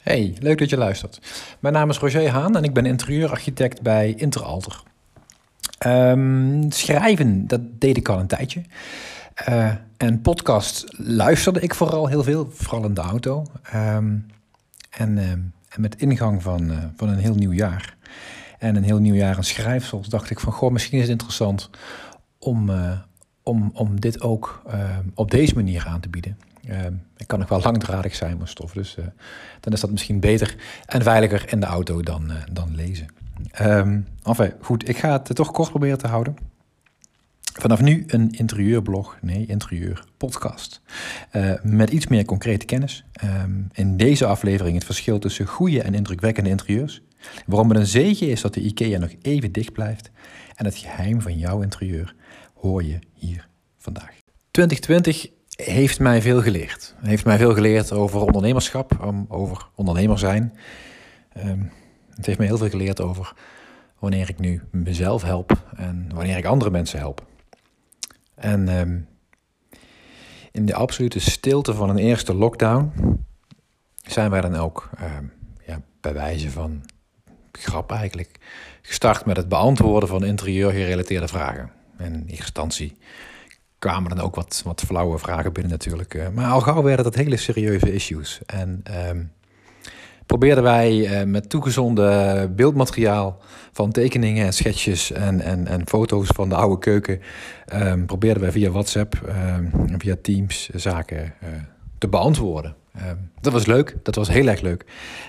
Hey, leuk dat je luistert. Mijn naam is Roger Haan en ik ben interieurarchitect bij Interalter. Ehm, schrijven, dat deed ik al een tijdje. Uh, en podcast luisterde ik vooral heel veel, vooral in de auto. Ehm, en, ehm, en, met ingang van, uh, van een heel nieuw jaar en een heel nieuw jaar aan schrijfsels, dacht ik van, goh, misschien is het interessant om, uh, om, om dit ook op deze manier aan te bieden. Uh, ik kan nog wel langdradig zijn met stof, dus uh, dan is dat misschien beter en veiliger in de auto dan, uh, dan lezen. Um, enfin, goed, ik ga het toch kort proberen te houden. Vanaf nu een interieurblog, nee, interieurpodcast. Uh, met iets meer concrete kennis. Um, in deze aflevering het verschil tussen goede en indrukwekkende interieurs. Waarom het een zegen is dat de IKEA nog even dicht blijft. En het geheim van jouw interieur hoor je hier vandaag. 2020 heeft mij veel geleerd. Heeft mij veel geleerd over ondernemerschap, over ondernemer zijn. Um, het heeft mij heel veel geleerd over wanneer ik nu mezelf help en wanneer ik andere mensen help. En um, in de absolute stilte van een eerste lockdown zijn wij dan ook, um, ja, bij wijze van grap eigenlijk, gestart met het beantwoorden van interieurgerelateerde vragen. En in eerste instantie kwamen dan ook wat, wat flauwe vragen binnen natuurlijk. Uh, maar al gauw werden dat hele serieuze issues. En um, probeerden wij uh, met toegezonden beeldmateriaal van tekeningen en sketches en, en, en foto's van de oude keuken, um, probeerden wij via WhatsApp en um, via Teams zaken uh, te beantwoorden. dat was leuk, dat was heel erg leuk.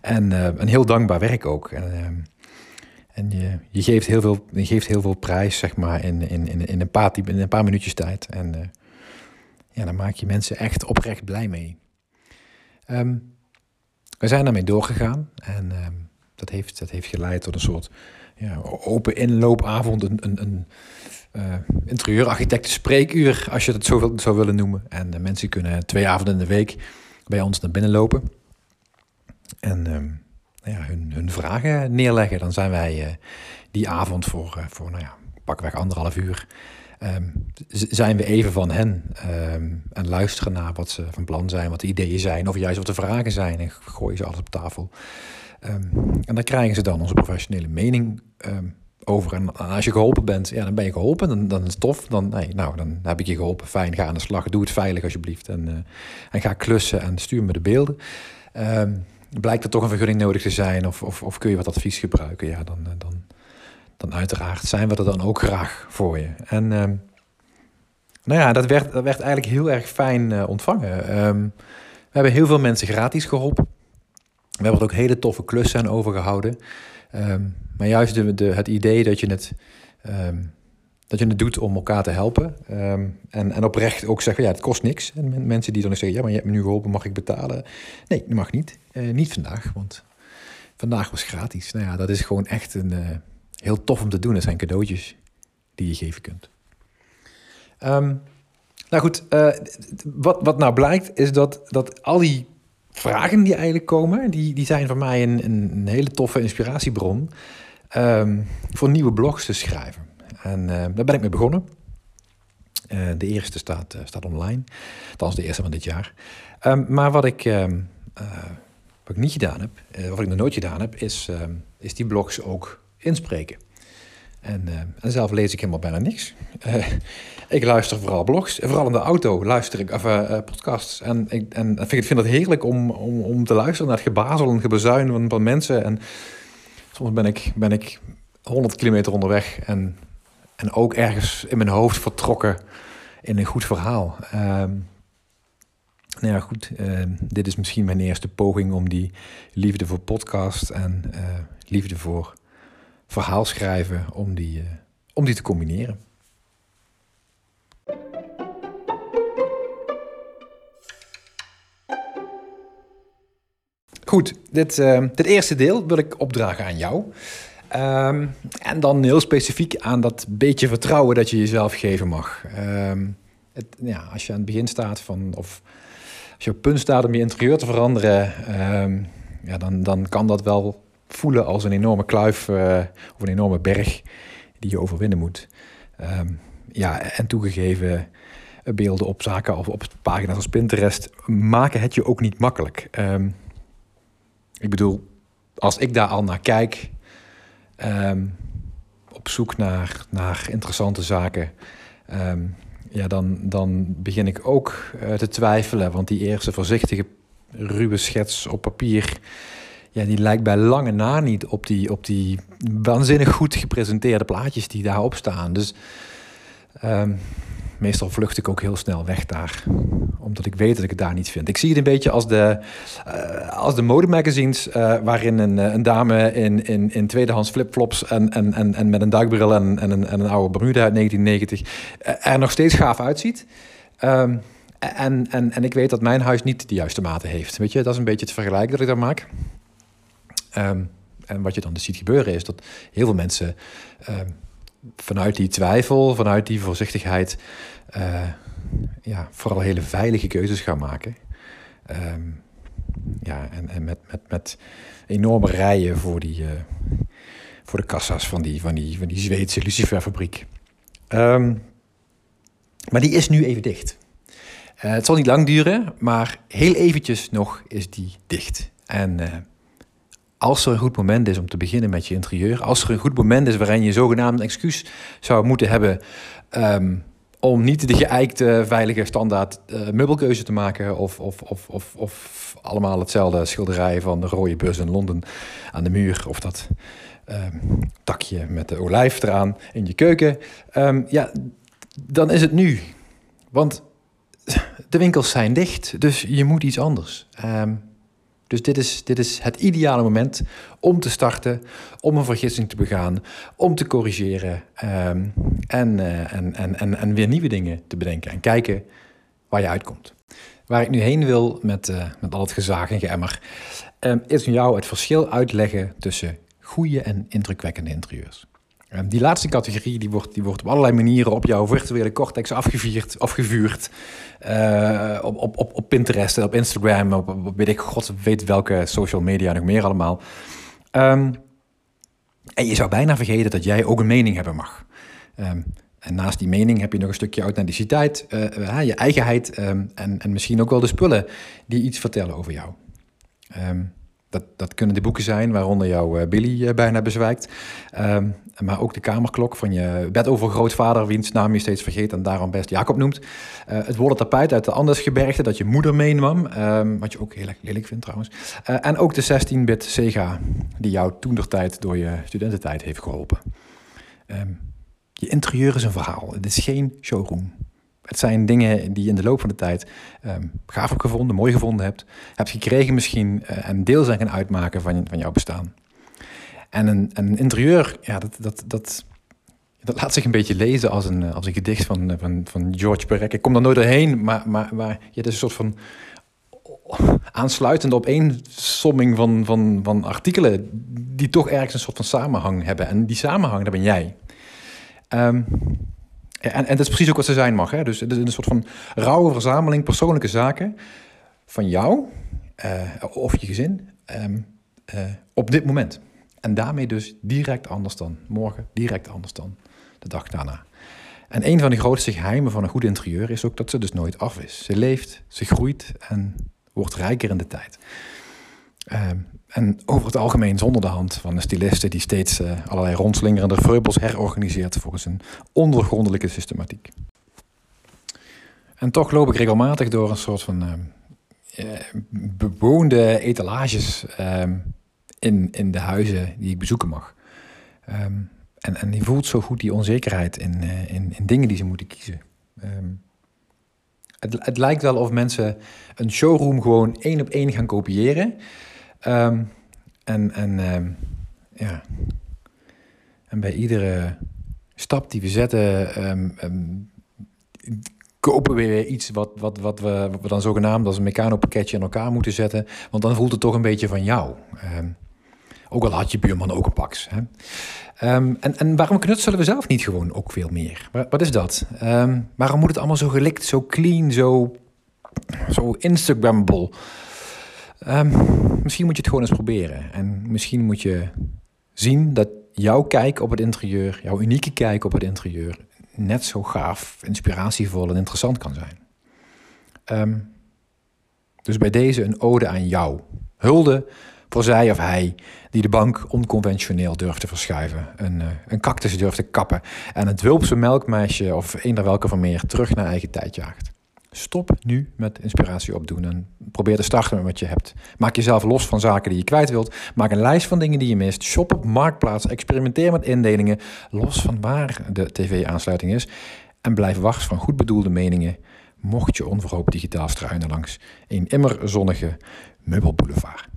En een heel dankbaar werk ook. En, en je, je, geeft heel veel, je geeft heel veel prijs, zeg maar, in, in, in, in, een, paar, in een paar minuutjes tijd. En uh, ja, dan maak je mensen echt oprecht blij mee. Um, we zijn daarmee doorgegaan. En um, dat, heeft, dat heeft geleid tot een soort ja, open inloopavond. Een, een, een uh, interieurarchitecten spreekuur, als je dat zo zou willen noemen. En uh, mensen kunnen twee avonden in de week bij ons naar binnen lopen. En... Um, ja, hun, hun, vragen neerleggen. Dan zijn wij uh, die avond voor, uh, voor nou ja, pakweg anderhalf uur. Um, zijn we even van hen um, en luisteren naar wat ze van plan zijn, wat de ideeën zijn, of juist wat de vragen zijn en gooien ze alles op tafel. Um, en dan krijgen ze dan onze professionele mening over. En als je geholpen bent, ja, dan ben je geholpen, dan, dan is het tof. Dan, nee, nou, dan heb ik je geholpen, fijn, ga aan de slag, doe het veilig alsjeblieft. En, uh, en ga klussen en stuur me de beelden blijkt er toch een vergunning nodig te zijn of, of, of kun je wat advies gebruiken, ja, dan, dan, dan uiteraard zijn we er dan ook graag voor je. En uh, nou ja, dat werd, dat werd eigenlijk heel erg fijn uh, ontvangen. Um, we hebben heel veel mensen gratis geholpen. We hebben er ook hele toffe klussen overgehouden. Um, maar juist de, de, het idee dat je het dat je het doet om elkaar te helpen. Um, en, en oprecht ook zeggen, ja, het kost niks. En mensen die dan zeggen, ja, maar je hebt me nu geholpen, mag ik betalen? Nee, dat mag niet. Uh, niet vandaag, want vandaag was gratis. Nou ja, dat is gewoon echt een, uh, heel tof om te doen. Dat zijn cadeautjes die je geven kunt. Um, nou goed, uh, wat, wat nou blijkt is dat, dat al die vragen die eigenlijk komen, die, die zijn voor mij een, een hele toffe inspiratiebron um, voor nieuwe blogs te schrijven. En uh, daar ben ik mee begonnen. Uh, de eerste staat, uh, staat online. Althans, de eerste van dit jaar. Um, maar wat ik, um, wat ik niet gedaan heb, wat ik nog nooit gedaan heb, is, um, is die blogs ook inspreken. En, en, zelf lees ik helemaal bijna niks. ik luister vooral blogs. Vooral in de auto luister ik of, podcasts. En, ik, en vind, vind het heerlijk om, om, om te luisteren naar het gebazel en gebezuin van, van mensen. En soms ben ik, ben ik 100 kilometer onderweg en en ook ergens in mijn hoofd vertrokken in een goed verhaal. Um, nou ja, goed. Uh, dit is misschien mijn eerste poging om die liefde voor podcast en uh, liefde voor verhaal schrijven, om die, uh, om die te combineren. Goed, dit, ehm, dit eerste deel wil ik opdragen aan jou. Um, en dan heel specifiek aan dat beetje vertrouwen dat je jezelf geven mag. Um, het, ja, als je aan het begin staat van, of als je op punt staat om je interieur te veranderen, um, ja, dan, dan kan dat wel voelen als een enorme kluif uh, of een enorme berg die je overwinnen moet. ja, en toegegeven beelden op zaken of op pagina's als Pinterest maken het je ook niet makkelijk. Ik bedoel, als ik daar al naar kijk, ehm, op zoek naar, naar interessante zaken, ehm, ja, dan, dan begin ik ook uh, te twijfelen. Want die eerste voorzichtige ruwe schets op papier, ja, die lijkt bij lange na niet op die, op die waanzinnig goed gepresenteerde plaatjes die daarop staan. Dus um, meestal vlucht ik ook heel snel weg daar. Omdat ik weet dat ik het daar niet vind. Ik zie het een beetje als de, uh, als de modemagazines... Uh, waarin een, een dame in, in, in tweedehands flipflops... En, en, en, en met een duikbril en, en, een, en een oude Bermuda uit 1990... er nog steeds gaaf uitziet... Um, en, en, en ik weet dat mijn huis niet de juiste maten heeft. Weet je, dat is een beetje het vergelijk dat ik daar maak. Um, en wat je dan dus ziet gebeuren is dat heel veel mensen um, vanuit die twijfel, vanuit die voorzichtigheid, uh, ja, vooral hele veilige keuzes gaan maken. Um, ja, en, en met, met, met enorme rijen voor, die, uh, voor de kassa's van die, van die, van die Zweedse luciferfabriek. Um, maar die is nu even dicht. Uh, het zal niet lang duren, maar heel eventjes nog is die dicht. En als er een goed moment is om te beginnen met je interieur, als er een goed moment is waarin je zogenaamd een excuus zou moeten hebben um, om niet de geëikte, veilige standaard uh, meubelkeuze te maken of, of, of, of, of allemaal hetzelfde schilderij van de rode bus in Londen aan de muur of dat um, takje met de olijf eraan in je keuken, um, ja, dan is het nu. Want de winkels zijn dicht, dus je moet iets anders. Dus dit is, dit is het ideale moment om te starten, om een vergissing te begaan, om te corrigeren um, en, uh, en, en, en, en weer nieuwe dingen te bedenken en kijken waar je uitkomt. Waar ik nu heen wil met, uh, met al het gezaag en geëmmer, um, is jou het verschil uitleggen tussen goede en indrukwekkende interieurs. Um, die laatste categorie die wordt, die wordt op allerlei manieren op jouw virtuele cortex afgevierd, afgevuurd. Uh, op, op, op, op Pinterest, op Instagram, op, op, weet ik god weet welke social media nog meer allemaal. Um, en je zou bijna vergeten dat jij ook een mening hebben mag. Um, en naast die mening heb je nog een stukje authenticiteit, uh, uh, je eigenheid en, en misschien ook wel de spullen die iets vertellen over jou. Dat, dat kunnen de boeken zijn, waaronder jouw uh, Billy uh, bijna bezwijkt. Um, maar ook de kamerklok van je bedovergrootvader, wiens naam je steeds vergeet en daarom best Jacob noemt. Uh, het wollen tapijt uit de Andesgebergte dat je moeder meenam, um, wat je ook heel erg lelijk vindt trouwens. en ook de 16-bit Sega, die jou toentertijd door je studententijd heeft geholpen. Um, je interieur is een verhaal, het is geen showroom. Het zijn dingen die je in de loop van de tijd um, gaaf gevonden, mooi gevonden hebt, hebt gekregen misschien uh, en deel zijn gaan uitmaken van, van jouw bestaan. En een, een interieur, ja, dat, dat, dat, dat laat zich een beetje lezen als een, als een gedicht van, van, van George Perec. Ik kom er nooit doorheen, maar, maar, maar ja, het is een soort van aansluitende opeensomming van, van, van artikelen die toch ergens een soort van samenhang hebben. En die samenhang, dat ben jij. Um, en, en dat is precies ook wat ze zijn mag. Hè? Dus het is een soort van rauwe verzameling persoonlijke zaken van jou uh, of je gezin um, uh, op dit moment. En daarmee dus direct anders dan morgen, direct anders dan de dag daarna. En een van de grootste geheimen van een goed interieur is ook dat ze dus nooit af is. Ze leeft, ze groeit en wordt rijker in de tijd. Um, en over het algemeen zonder de hand van een styliste die steeds uh, allerlei rondslingerende vreubels herorganiseert volgens een ondergrondelijke systematiek. En toch loop ik regelmatig door een soort van uh, bewoonde etalages uh, in, in de huizen die ik bezoeken mag. En, en die voelt zo goed die onzekerheid in, in, in dingen die ze moeten kiezen. Het, het lijkt wel of mensen een showroom gewoon één op één gaan kopiëren. Um, en en um, ja. En bij iedere stap die we zetten, um, kopen we weer iets wat, wat, wat, we, wat dan zogenaamd als een mecano-pakketje in elkaar moeten zetten. Want dan voelt het toch een beetje van jou. ook al had je buurman ook een pax. Hè? En, en waarom knutselen we zelf niet gewoon ook veel meer? Wat, wat is dat? Waarom moet het allemaal zo gelikt, zo clean, zo, zo Instagrammable? Um, misschien moet je het gewoon eens proberen. En misschien moet je zien dat jouw kijk op het interieur, jouw unieke kijk op het interieur, net zo gaaf, inspiratievol en interessant kan zijn. Um, dus bij deze een ode aan jou. Hulde voor zij of hij die de bank onconventioneel durft te verschuiven, een, uh, een cactus durft te kappen en het wulpse melkmeisje of eender welke van meer terug naar eigen tijd jaagt. Stop nu met inspiratie opdoen en probeer te starten met wat je hebt. Maak jezelf los van zaken die je kwijt wilt. Maak een lijst van dingen die je mist. Shop op Marktplaats. Experimenteer met indelingen, los van waar de tv-aansluiting is. En blijf wars van goed bedoelde meningen, mocht je onverhoopt digitaal struinen langs een immer zonnige meubelboulevard.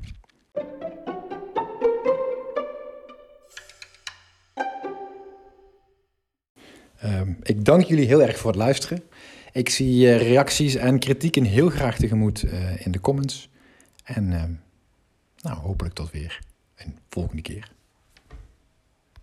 Um, ik dank jullie heel erg voor het luisteren. Ik zie uh, reacties en kritieken heel graag tegemoet uh, in de comments. En uh, nou, hopelijk tot weer een volgende keer.